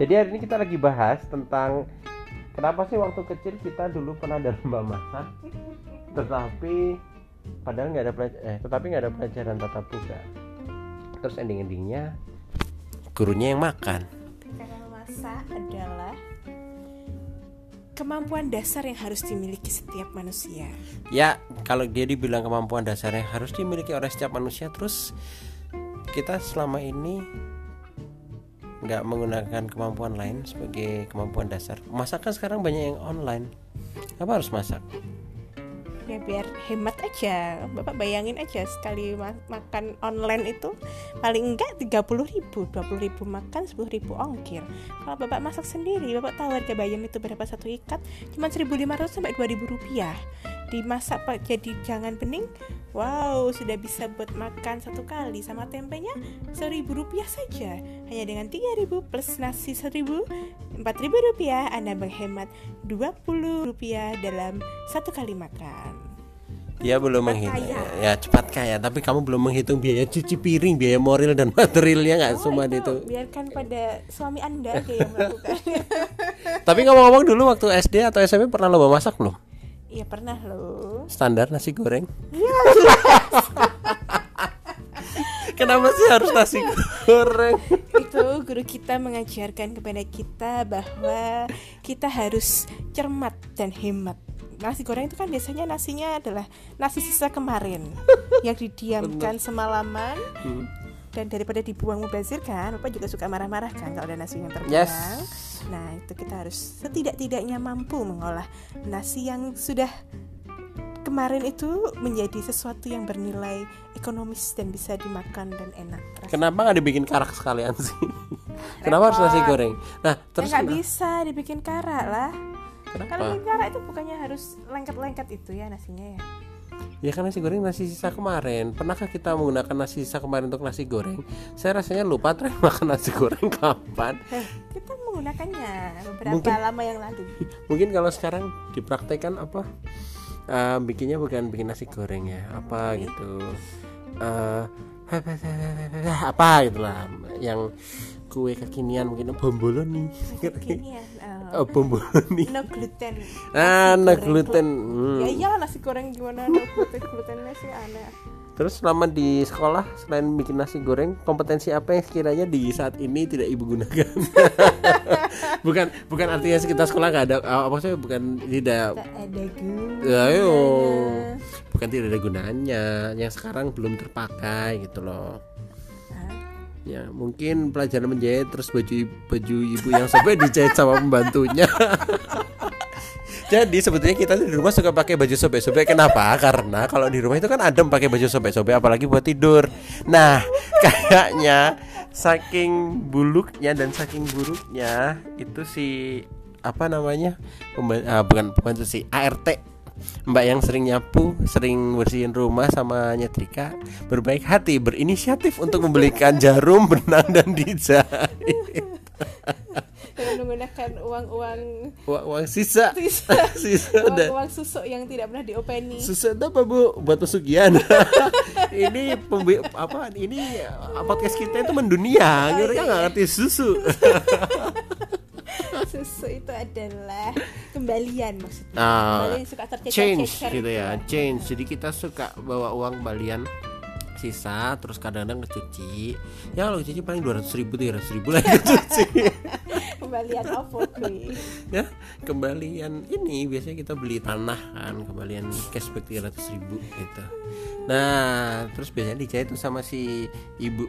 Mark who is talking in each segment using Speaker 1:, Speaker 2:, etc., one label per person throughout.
Speaker 1: Jadi hari ini kita lagi bahas tentang kenapa sih waktu kecil kita dulu pernah ada lomba masak, tetapi padahal nggak ada pelajaran, eh, tetapi nggak ada pelajaran tatap muka. Terus ending-endingnya gurunya yang makan.
Speaker 2: Cara memasak adalah kemampuan dasar yang harus dimiliki setiap manusia.
Speaker 1: Ya, kalau dia dibilang kemampuan dasar yang harus dimiliki oleh setiap manusia, terus kita selama ini nggak menggunakan kemampuan lain sebagai kemampuan dasar. Masak kan sekarang banyak yang online. Apa harus masak?
Speaker 2: Ya biar hemat aja. Bapak bayangin aja sekali ma- makan online itu paling enggak 30 ribu 20 ribu makan 10 ribu ongkir Kalau bapak masak sendiri Bapak tahu harga bayam itu berapa satu ikat Cuma 1500 sampai 2000 rupiah Dimasak jadi jangan bening. Wow sudah bisa buat makan satu kali Sama tempenya 1000 rupiah saja. Hanya dengan 3000 plus nasi 1000 4000 rupiah. Anda menghemat 20 rupiah dalam satu kali makan.
Speaker 1: Dia belum menghitung. Ya cepat kaya, tapi kamu belum menghitung biaya cuci piring, biaya moral dan materialnya nggak
Speaker 2: Oh,
Speaker 1: semua
Speaker 2: itu.
Speaker 1: itu.
Speaker 2: biarkan pada suami anda yang melakukan.
Speaker 1: Tapi ngomong-ngomong dulu waktu SD atau SMP pernah lomba masak belum?
Speaker 2: Iya pernah loh
Speaker 1: Standar nasi goreng.
Speaker 2: Iya
Speaker 1: Kenapa sih harus nasi goreng?
Speaker 2: Itu guru kita mengajarkan kepada kita bahwa kita harus cermat dan hemat Nasi goreng itu kan biasanya nasinya adalah nasi sisa kemarin Yang didiamkan semalaman
Speaker 1: Hmm.
Speaker 2: Dan daripada dibuang mubazir kan Bapak juga suka marah-marah kan kalau ada nasi yang terbuang
Speaker 1: Yes.
Speaker 2: Nah itu kita harus setidak-tidaknya mampu mengolah nasi yang sudah kemarin itu menjadi sesuatu yang bernilai ekonomis dan bisa dimakan dan enak. rasanya.
Speaker 1: Kenapa nggak dibikin karak sekalian sih? Kenapa harus nasi goreng? Nah,
Speaker 2: Ya
Speaker 1: terus
Speaker 2: nggak
Speaker 1: kenapa?
Speaker 2: bisa dibikin karak lah.
Speaker 1: Kenapa?
Speaker 2: Kalau bikin karak itu bukannya harus lengket-lengket itu ya nasinya ya.
Speaker 1: Ya kan nasi goreng nasi sisa kemarin. Pernahkah kita menggunakan nasi sisa kemarin untuk nasi goreng? Saya rasanya lupa terakhir makan nasi goreng kapan.
Speaker 2: Eh, kita menggunakannya beberapa
Speaker 1: Mungkin-
Speaker 2: lama yang lalu.
Speaker 1: Mungkin kalau sekarang dipraktekkan apa? eh, bikinnya bukan bikin nasi goreng ya, apa gitu. Eh, apa gitu lah yang kue kekinian mungkin bomboloni
Speaker 2: eh,
Speaker 1: oh, bomboloni
Speaker 2: no gluten.
Speaker 1: ah
Speaker 2: Nasi
Speaker 1: no
Speaker 2: goreng
Speaker 1: gluten
Speaker 2: glu-
Speaker 1: Hmm.
Speaker 2: Ya iyalah nasi goreng gimana no gluten glutennya sih aneh.
Speaker 1: Terus selama di sekolah selain bikin nasi goreng, kompetensi apa yang sekiranya di saat ini tidak ibu gunakan? bukan bukan artinya kita sekolah nggak ada apa sih bukan tidak
Speaker 2: Tak ada guna.
Speaker 1: Ya, ayo bukan tidak ada gunanya yang sekarang belum terpakai gitu loh. Ya mungkin pelajaran menjahit terus baju baju ibu yang sampai dijahit sama pembantunya. Jadi sebetulnya kita di rumah suka pakai baju sobek-sobek. Kenapa? Karena kalau di rumah itu kan adem pakai baju sobek-sobek, apalagi buat tidur. Nah, kayaknya saking buluknya dan saking buruknya itu si apa namanya Pemba- ah, bukan pembantu si ART Mbak yang sering nyapu, sering bersihin rumah sama nyetrika berbaik hati, berinisiatif untuk membelikan jarum, benang dan dijahit.
Speaker 2: Dengan menggunakan uang-uang
Speaker 1: Uang, uang sisa,
Speaker 2: sisa
Speaker 1: sisa dan
Speaker 2: uang-uang susuk yang tidak pernah diopeni.
Speaker 1: Susah itu apa bu buat pesugihan? ini pembi apa ini uh, podcast kita itu mendunia,
Speaker 2: Oh,
Speaker 1: mereka
Speaker 2: iya,
Speaker 1: nggak ngerti susu.
Speaker 2: Susu itu adalah kembalian maksudnya.
Speaker 1: Nah,
Speaker 2: Kembalian suka tercecer
Speaker 1: change gitu ya, change. Jadi kita suka bawa uang kembalian sisa terus kadang-kadang kecuci ya kalau kecuci paling 200 ribu 300 ribu lagi kecuci
Speaker 2: Kembalian apa gue?
Speaker 1: ya kembalian ini biasanya kita beli tanah kan kembalian cashback 300 ribu gitu nah terus biasanya dijahit tuh sama si ibu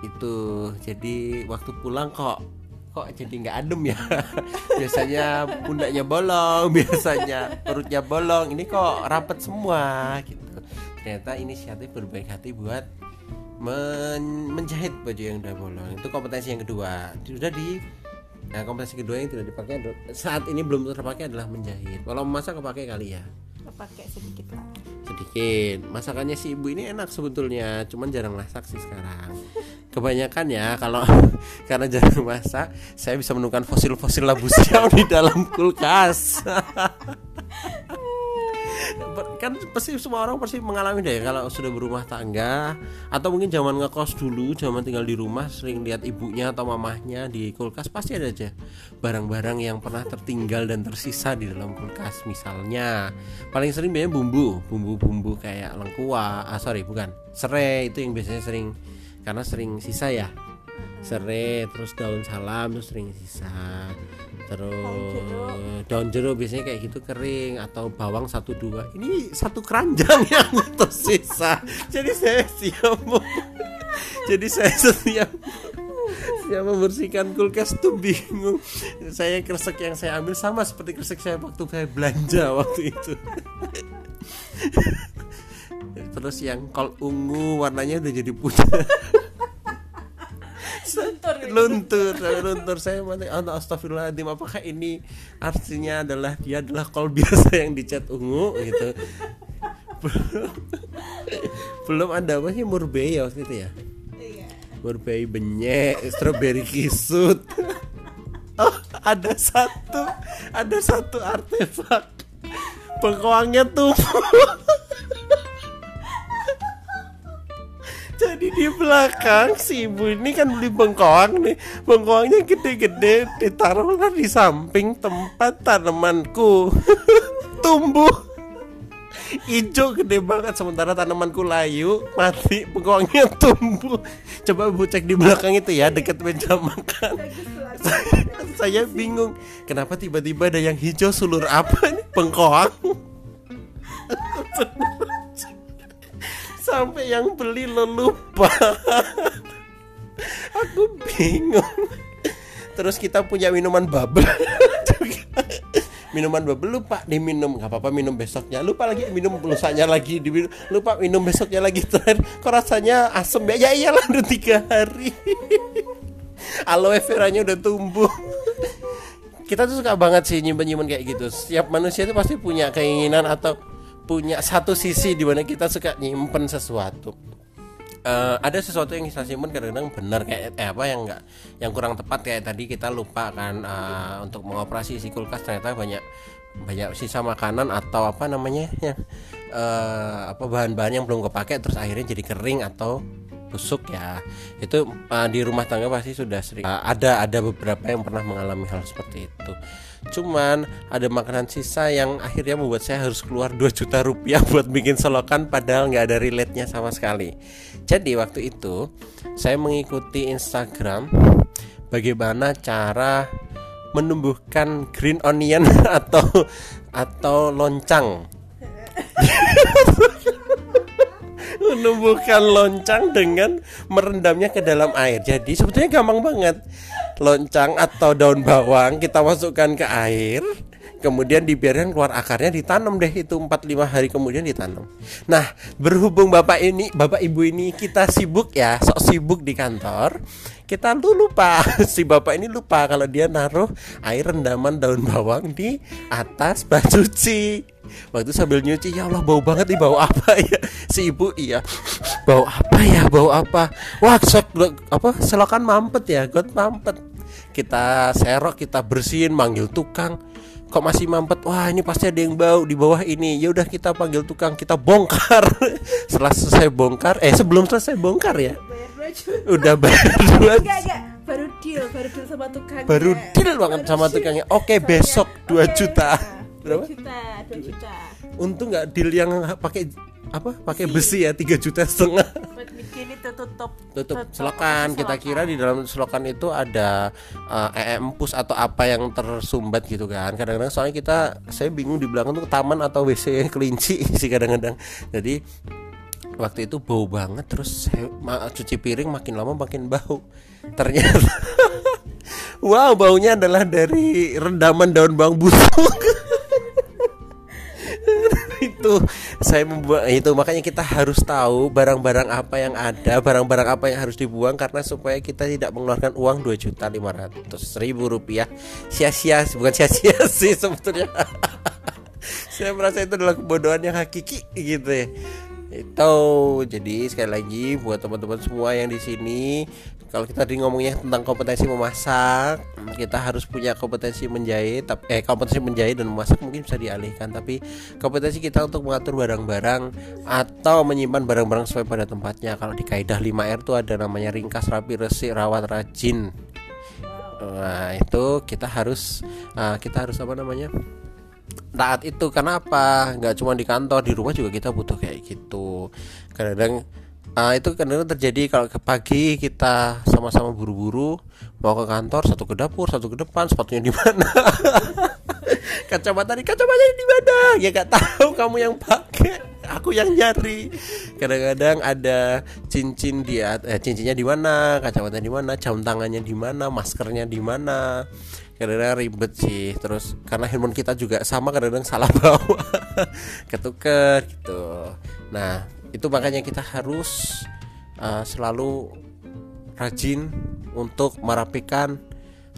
Speaker 1: itu jadi waktu pulang kok kok jadi nggak adem ya? Biasanya pundaknya bolong biasanya perutnya bolong. Ini kok rapet semua gitu. Ternyata inisiatif berbaik hati buat men- menjahit baju yang udah bolong. Itu kompetensi yang kedua. Sudah di Nah, kompetensi kedua yang tidak dipakai saat ini belum terpakai adalah menjahit. Kalau memasak kepakai kali ya.
Speaker 2: Pakai sedikit lah.
Speaker 1: Sedikit. Masakannya si ibu ini enak sebetulnya, cuman jarang masak sih sekarang. Kebanyakan ya kalau karena jarang masak, saya bisa menemukan fosil-fosil labu siam di dalam kulkas. kan pasti semua orang pasti mengalami deh kalau sudah berumah tangga atau mungkin zaman ngekos dulu zaman tinggal di rumah sering lihat ibunya atau mamahnya di kulkas pasti ada aja barang-barang yang pernah tertinggal dan tersisa di dalam kulkas. Misalnya paling sering biasanya bumbu bumbu-bumbu kayak lengkuas ah sorry bukan serai itu yang biasanya sering karena sering sisa ya. Serai terus daun salam terus sering sisa terus daun jeruk. biasanya kayak gitu kering atau bawang satu dua. Ini satu keranjang yang tersisa jadi saya siap jadi saya setiap siap membersihkan kulkas tuh bingung. Saya kresek yang saya ambil sama seperti kresek saya waktu saya belanja waktu itu. Terus yang kol ungu warnanya udah jadi putih luntur luntur. Saya mati oh, astagfirullahaladzim apakah ini artinya adalah dia adalah kol biasa yang dicat ungu? Gitu. Belum ada apa sih murbei ya waktu itu ya? Iya. murbei benyek strawberry kisut. Oh ada satu ada satu artefak. Bengkoangnya tuh di belakang. Si ibu ini kan beli bengkoang nih. Bengkoangnya gede-gede ditaruhlah di samping tempat tanamanku. Tumbuh. Hijau gede banget sementara tanamanku layu mati bengkoangnya tumbuh. Coba ibu cek di belakang itu ya deket meja makan. Saya bingung kenapa tiba-tiba ada yang hijau sulur apa nih bengkoang sampai yang beli lo lupa aku bingung. Terus kita punya minuman bubble. Minuman bubble lupa diminum. Nggak apa-apa minum besoknya. Lupa lagi minum lusanya lagi diminum. Lupa minum besoknya lagi. Terakhir kok rasanya asem ya? Ya iyalah udah tiga hari. Aloe veranya udah tumbuh. Kita tuh suka banget sih nyimpen nyimpen kayak gitu. Setiap manusia itu pasti punya keinginan atau punya satu sisi di mana kita suka nyimpen sesuatu. Uh, ada sesuatu yang kita simpen kadang-kadang benar kayak eh, apa yang enggak yang kurang tepat. Kayak tadi kita lupa kan uh, untuk mengoperasi si kulkas ternyata banyak banyak sisa makanan atau apa namanya ya uh, apa bahan-bahan yang belum kepake terus akhirnya jadi kering atau busuk ya itu uh, di rumah tangga pasti sudah sering uh, ada ada beberapa yang pernah mengalami hal seperti itu Cuman ada makanan sisa yang akhirnya membuat saya harus keluar 2 juta rupiah buat bikin selokan padahal nggak ada relate-nya sama sekali. Jadi waktu itu saya mengikuti Instagram bagaimana cara menumbuhkan green onion atau atau loncang. menumbuhkan loncang dengan merendamnya ke dalam air. Jadi sebetulnya gampang banget loncang atau daun bawang kita masukkan ke air kemudian dibiarkan keluar akarnya ditanam deh itu 4-5 hari kemudian ditanam. Nah berhubung bapak ini bapak ibu ini kita sibuk ya sok sibuk di kantor kita lupa si bapak ini lupa kalau dia naruh air rendaman daun bawang di atas baju cuci. Waktu sambil nyuci ya Allah bau banget nih bau apa ya? Si ibu iya. Bau apa ya bau apa? Wah sok apa selokan mampet ya got mampet. Kita serok kita bersihin manggil tukang kok masih mampet? Wah ini pasti ada yang bau di bawah ini. Ya udah kita panggil tukang kita bongkar. Setelah selesai bongkar eh sebelum selesai bongkar ya? Udah bayar dua
Speaker 2: baru deal baru deal sama tukangnya.
Speaker 1: Baru deal banget sama tukangnya. oke besok dua juta.
Speaker 2: Berapa? juta, 2 juta.
Speaker 1: Untung nggak deal yang pakai apa? Pakai besi ya 3 juta setengah.
Speaker 2: Bikin itu tutup.
Speaker 1: Tutup, selokan. Kita kira di dalam selokan itu ada uh, empus atau apa yang tersumbat gitu kan. Kadang-kadang soalnya kita saya bingung di belakang tuh taman atau WC kelinci sih kadang-kadang. Jadi waktu itu bau banget terus saya cuci piring makin lama makin bau. Ternyata Wow, baunya adalah dari rendaman daun bawang busuk itu saya membuat itu makanya kita harus tahu barang-barang apa yang ada barang-barang apa yang harus dibuang karena supaya kita tidak mengeluarkan uang dua juta lima ratus ribu rupiah. Sia-sia bukan sia-sia sih sebetulnya. Saya merasa itu adalah kebodohan yang hakiki gitu ya. Itu jadi sekali lagi buat teman-teman semua yang di sini kalau kita di ngomongnya tentang kompetensi memasak kita harus punya kompetensi menjahit tapi eh kompetensi menjahit dan memasak mungkin bisa dialihkan tapi kompetensi kita untuk mengatur barang-barang atau menyimpan barang-barang sesuai pada tempatnya. Kalau di kaidah 5R itu ada namanya ringkas rapi resik rawat rajin. Nah itu kita harus uh, kita harus apa namanya? Taat itu. Karena apa? Nggak cuma di kantor di rumah juga kita butuh kayak gitu. Kadang-kadang uh, itu kadang terjadi kalau ke pagi kita sama-sama buru-buru mau ke kantor satu ke dapur satu ke depan sepatunya di mana. Kacamata di kacamata di mana? Ya gak tahu kamu yang pakai aku yang nyari. Kadang-kadang ada cincin dia eh, cincinnya di mana kacamata di mana jam tangannya di mana maskernya di mana. Kadang-kadang ribet sih. Terus karena handphone kita juga sama kadang-kadang salah bawa. Ketuker gitu. Nah itu makanya kita harus uh, selalu rajin untuk merapikan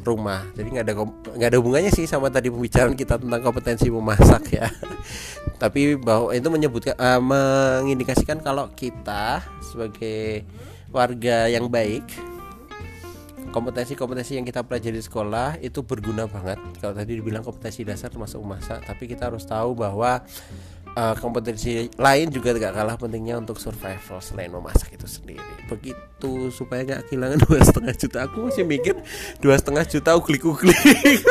Speaker 1: rumah. Jadi nggak ada nggak ada hubungannya sih sama tadi pembicaraan kita tentang kompetensi memasak ya. Tapi bahwa itu menyebutkan uh, mengindikasikan kalau kita sebagai warga yang baik kompetensi-kompetensi yang kita pelajari di sekolah itu berguna banget. Kalau tadi dibilang kompetensi dasar termasuk memasak tapi kita harus tahu bahwa uh, kompetensi lain juga tidak kalah pentingnya untuk survival selain memasak itu sendiri. Begitu supaya nggak kehilangan dua setengah juta. Aku masih mikir dua setengah juta uglik-uglik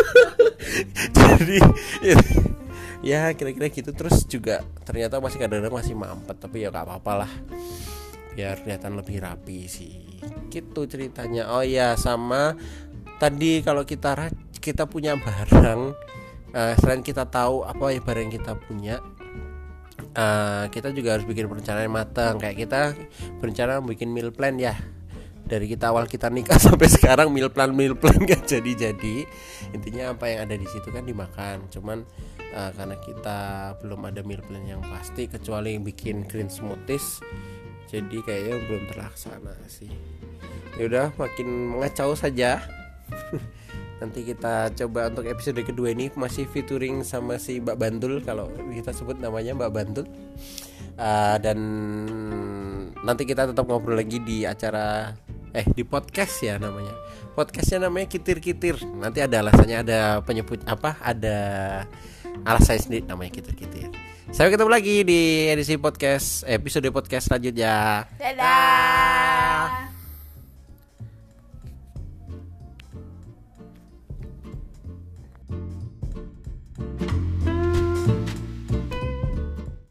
Speaker 1: jadi ya, ya kira-kira gitu. Terus juga ternyata masih kadang-kadang masih mampet tapi ya nggak apa-apa lah. Biar kelihatan lebih rapi sih. Gitu ceritanya. Oh ya sama tadi kalau kita kita punya barang uh, selain kita tahu apa ya barang yang kita punya uh, kita juga harus bikin perencanaan matang. Kayak kita berencana bikin meal plan ya. Dari kita awal kita nikah sampai sekarang meal plan meal plan gak jadi jadi intinya apa yang ada di situ kan dimakan. Cuman uh, karena kita belum ada meal plan yang pasti kecuali bikin green smoothies jadi kayaknya belum terlaksana sih. Ya udah makin mengacau saja nanti kita coba untuk episode kedua ini masih featuring sama si Mbak Bantul kalau kita sebut namanya Mbak Bantul. Uh, dan nanti kita tetap ngobrol lagi di acara eh di podcast ya namanya. Podcastnya namanya kitir kitir nanti ada alasannya ada penyebut apa ada alasan sendiri namanya kitir kitir sampai ketemu lagi di edisi podcast episode podcast selanjutnya.
Speaker 2: Dadah